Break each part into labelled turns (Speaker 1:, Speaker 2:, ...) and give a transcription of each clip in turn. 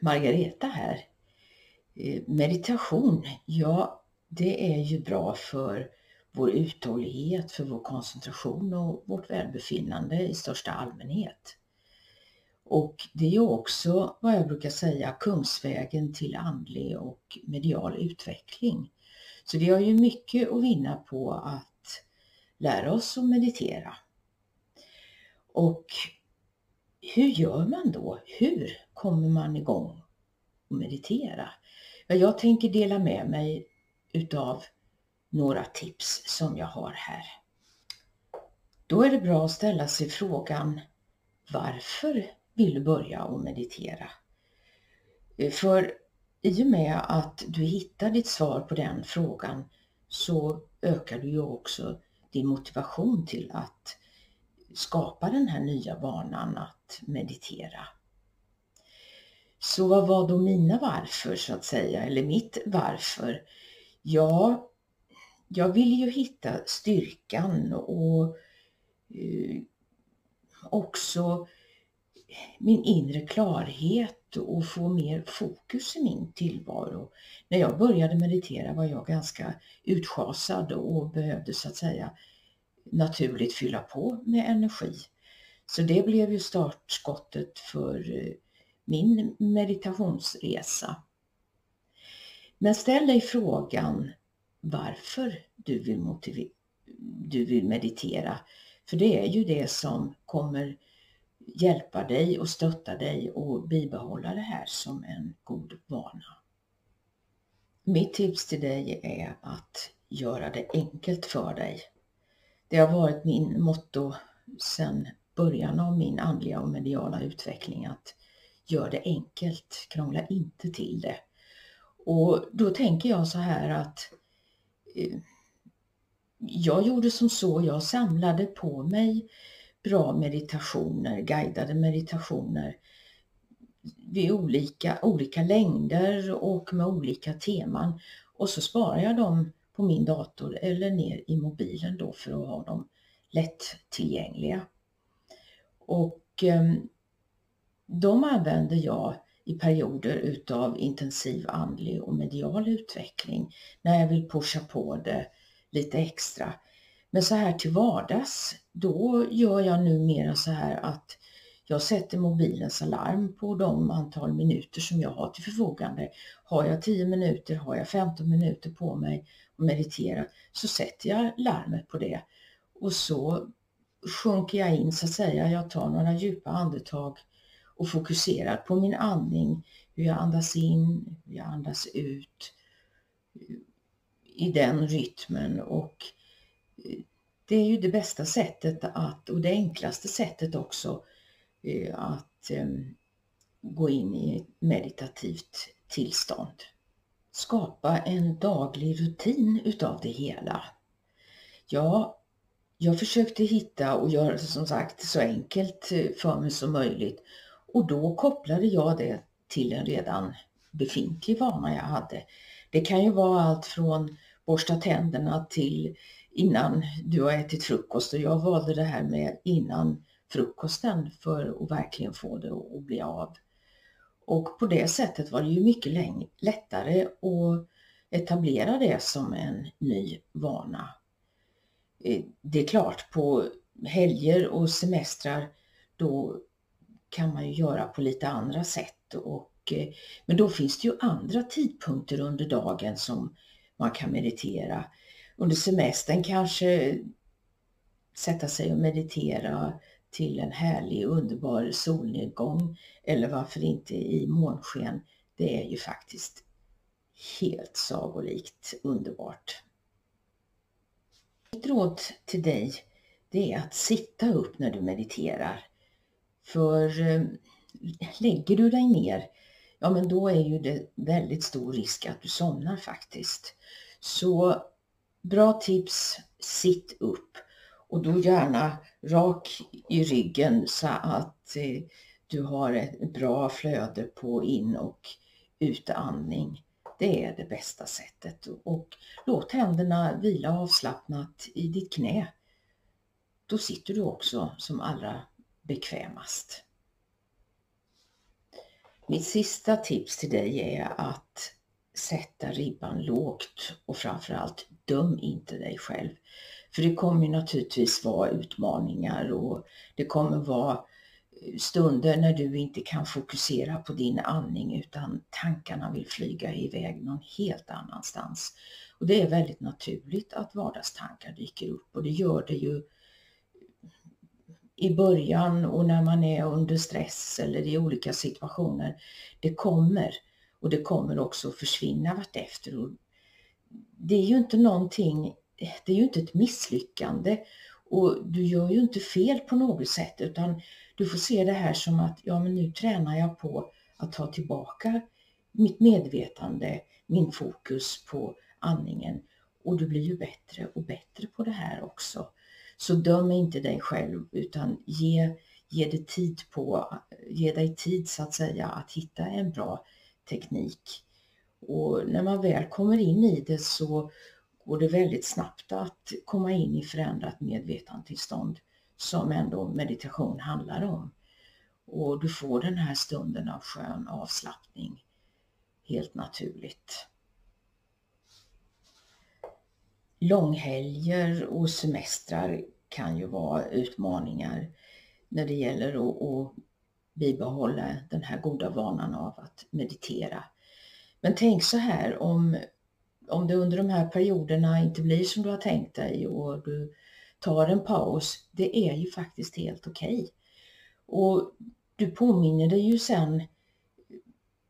Speaker 1: Margareta här. Eh, meditation, ja det är ju bra för vår uthållighet, för vår koncentration och vårt välbefinnande i största allmänhet. Och det är ju också vad jag brukar säga kungsvägen till andlig och medial utveckling. Så vi har ju mycket att vinna på att lära oss att meditera. Och hur gör man då? Hur kommer man igång och meditera? Jag tänker dela med mig utav några tips som jag har här. Då är det bra att ställa sig frågan varför vill du börja och meditera? Eh, för i och med att du hittar ditt svar på den frågan så ökar du ju också din motivation till att skapa den här nya vanan att meditera. Så vad var då mina varför så att säga, eller mitt varför? Ja, jag ville ju hitta styrkan och eh, också min inre klarhet och få mer fokus i min tillvaro. När jag började meditera var jag ganska utschasad och behövde så att säga naturligt fylla på med energi. Så det blev ju startskottet för eh, min meditationsresa. Men ställ dig frågan varför du vill, du vill meditera. För det är ju det som kommer hjälpa dig och stötta dig och bibehålla det här som en god vana. Mitt tips till dig är att göra det enkelt för dig. Det har varit min motto sedan början av min andliga och mediala utveckling att gör det enkelt, krångla inte till det. Och då tänker jag så här att eh, jag gjorde som så, jag samlade på mig bra meditationer, guidade meditationer vid olika, olika längder och med olika teman och så sparar jag dem på min dator eller ner i mobilen då för att ha dem lättillgängliga. Och eh, de använder jag i perioder utav intensiv andlig och medial utveckling när jag vill pusha på det lite extra. Men så här till vardags, då gör jag numera så här att jag sätter mobilens alarm på de antal minuter som jag har till förfogande. Har jag 10 minuter, har jag 15 minuter på mig att meditera så sätter jag larmet på det och så sjunker jag in så att säga. Jag tar några djupa andetag och fokuserar på min andning, hur jag andas in, hur jag andas ut i den rytmen och eh, det är ju det bästa sättet att, och det enklaste sättet också, eh, att ehm, gå in i ett meditativt tillstånd. Skapa en daglig rutin utav det hela. Ja, jag försökte hitta och göra det som sagt så enkelt eh, för mig som möjligt och då kopplade jag det till en redan befintlig vana jag hade. Det kan ju vara allt från borsta tänderna till innan du har ätit frukost och jag valde det här med innan frukosten för att verkligen få det att bli av. Och på det sättet var det ju mycket lättare att etablera det som en ny vana. Eh, det är klart, på helger och semestrar då kan man ju göra på lite andra sätt. Och, eh, men då finns det ju andra tidpunkter under dagen som man kan meditera under semestern kanske sätta sig och meditera till en härlig underbar solnedgång eller varför inte i månsken. Det är ju faktiskt helt sagolikt underbart. Mitt råd till dig det är att sitta upp när du mediterar. För eh, lägger du dig ner, ja men då är ju det väldigt stor risk att du somnar faktiskt. Så Bra tips, sitt upp och då gärna rak i ryggen så att eh, du har ett bra flöde på in och utandning. Det är det bästa sättet och låt händerna vila avslappnat i ditt knä. Då sitter du också som allra bekvämast. Mitt sista tips till dig är att sätta ribban lågt och framförallt döm inte dig själv. För det kommer naturligtvis vara utmaningar och det kommer vara stunder när du inte kan fokusera på din andning utan tankarna vill flyga iväg någon helt annanstans. Och det är väldigt naturligt att vardagstankar dyker upp och det gör det ju i början och när man är under stress eller i olika situationer. Det kommer och det kommer också att försvinna vartefter. Och det är ju inte någonting, det är ju inte ett misslyckande och du gör ju inte fel på något sätt utan du får se det här som att ja men nu tränar jag på att ta tillbaka mitt medvetande, min fokus på andningen och du blir ju bättre och bättre på det här också. Så döm inte dig själv utan ge, ge, dig tid på, ge dig tid så att säga att hitta en bra teknik. Och när man väl kommer in i det så går det väldigt snabbt att komma in i förändrat medvetandetillstånd som ändå meditation handlar om. Och du får den här stunden av skön avslappning helt naturligt. Långhelger och semestrar kan ju vara utmaningar när det gäller att, att bibehålla den här goda vanan av att meditera. Men tänk så här om, om det under de här perioderna inte blir som du har tänkt dig och du tar en paus, det är ju faktiskt helt okej. Okay. Och du påminner dig ju sen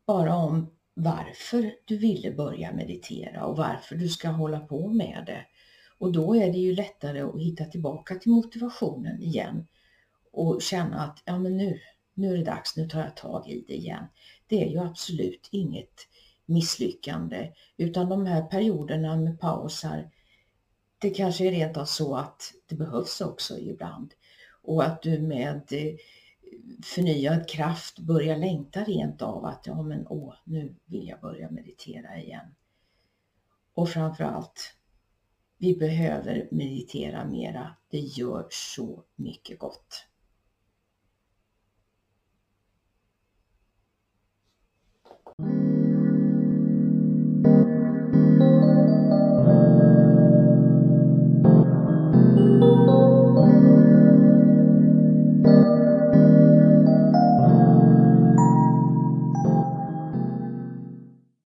Speaker 1: bara om varför du ville börja meditera och varför du ska hålla på med det. Och då är det ju lättare att hitta tillbaka till motivationen igen och känna att ja men nu, nu är det dags, nu tar jag tag i det igen. Det är ju absolut inget misslyckande utan de här perioderna med pausar det kanske är rent av så att det behövs också ibland och att du med eh, förnyad kraft börjar längta rent av att ja men åh, nu vill jag börja meditera igen. Och framförallt, vi behöver meditera mera. Det gör så mycket gott.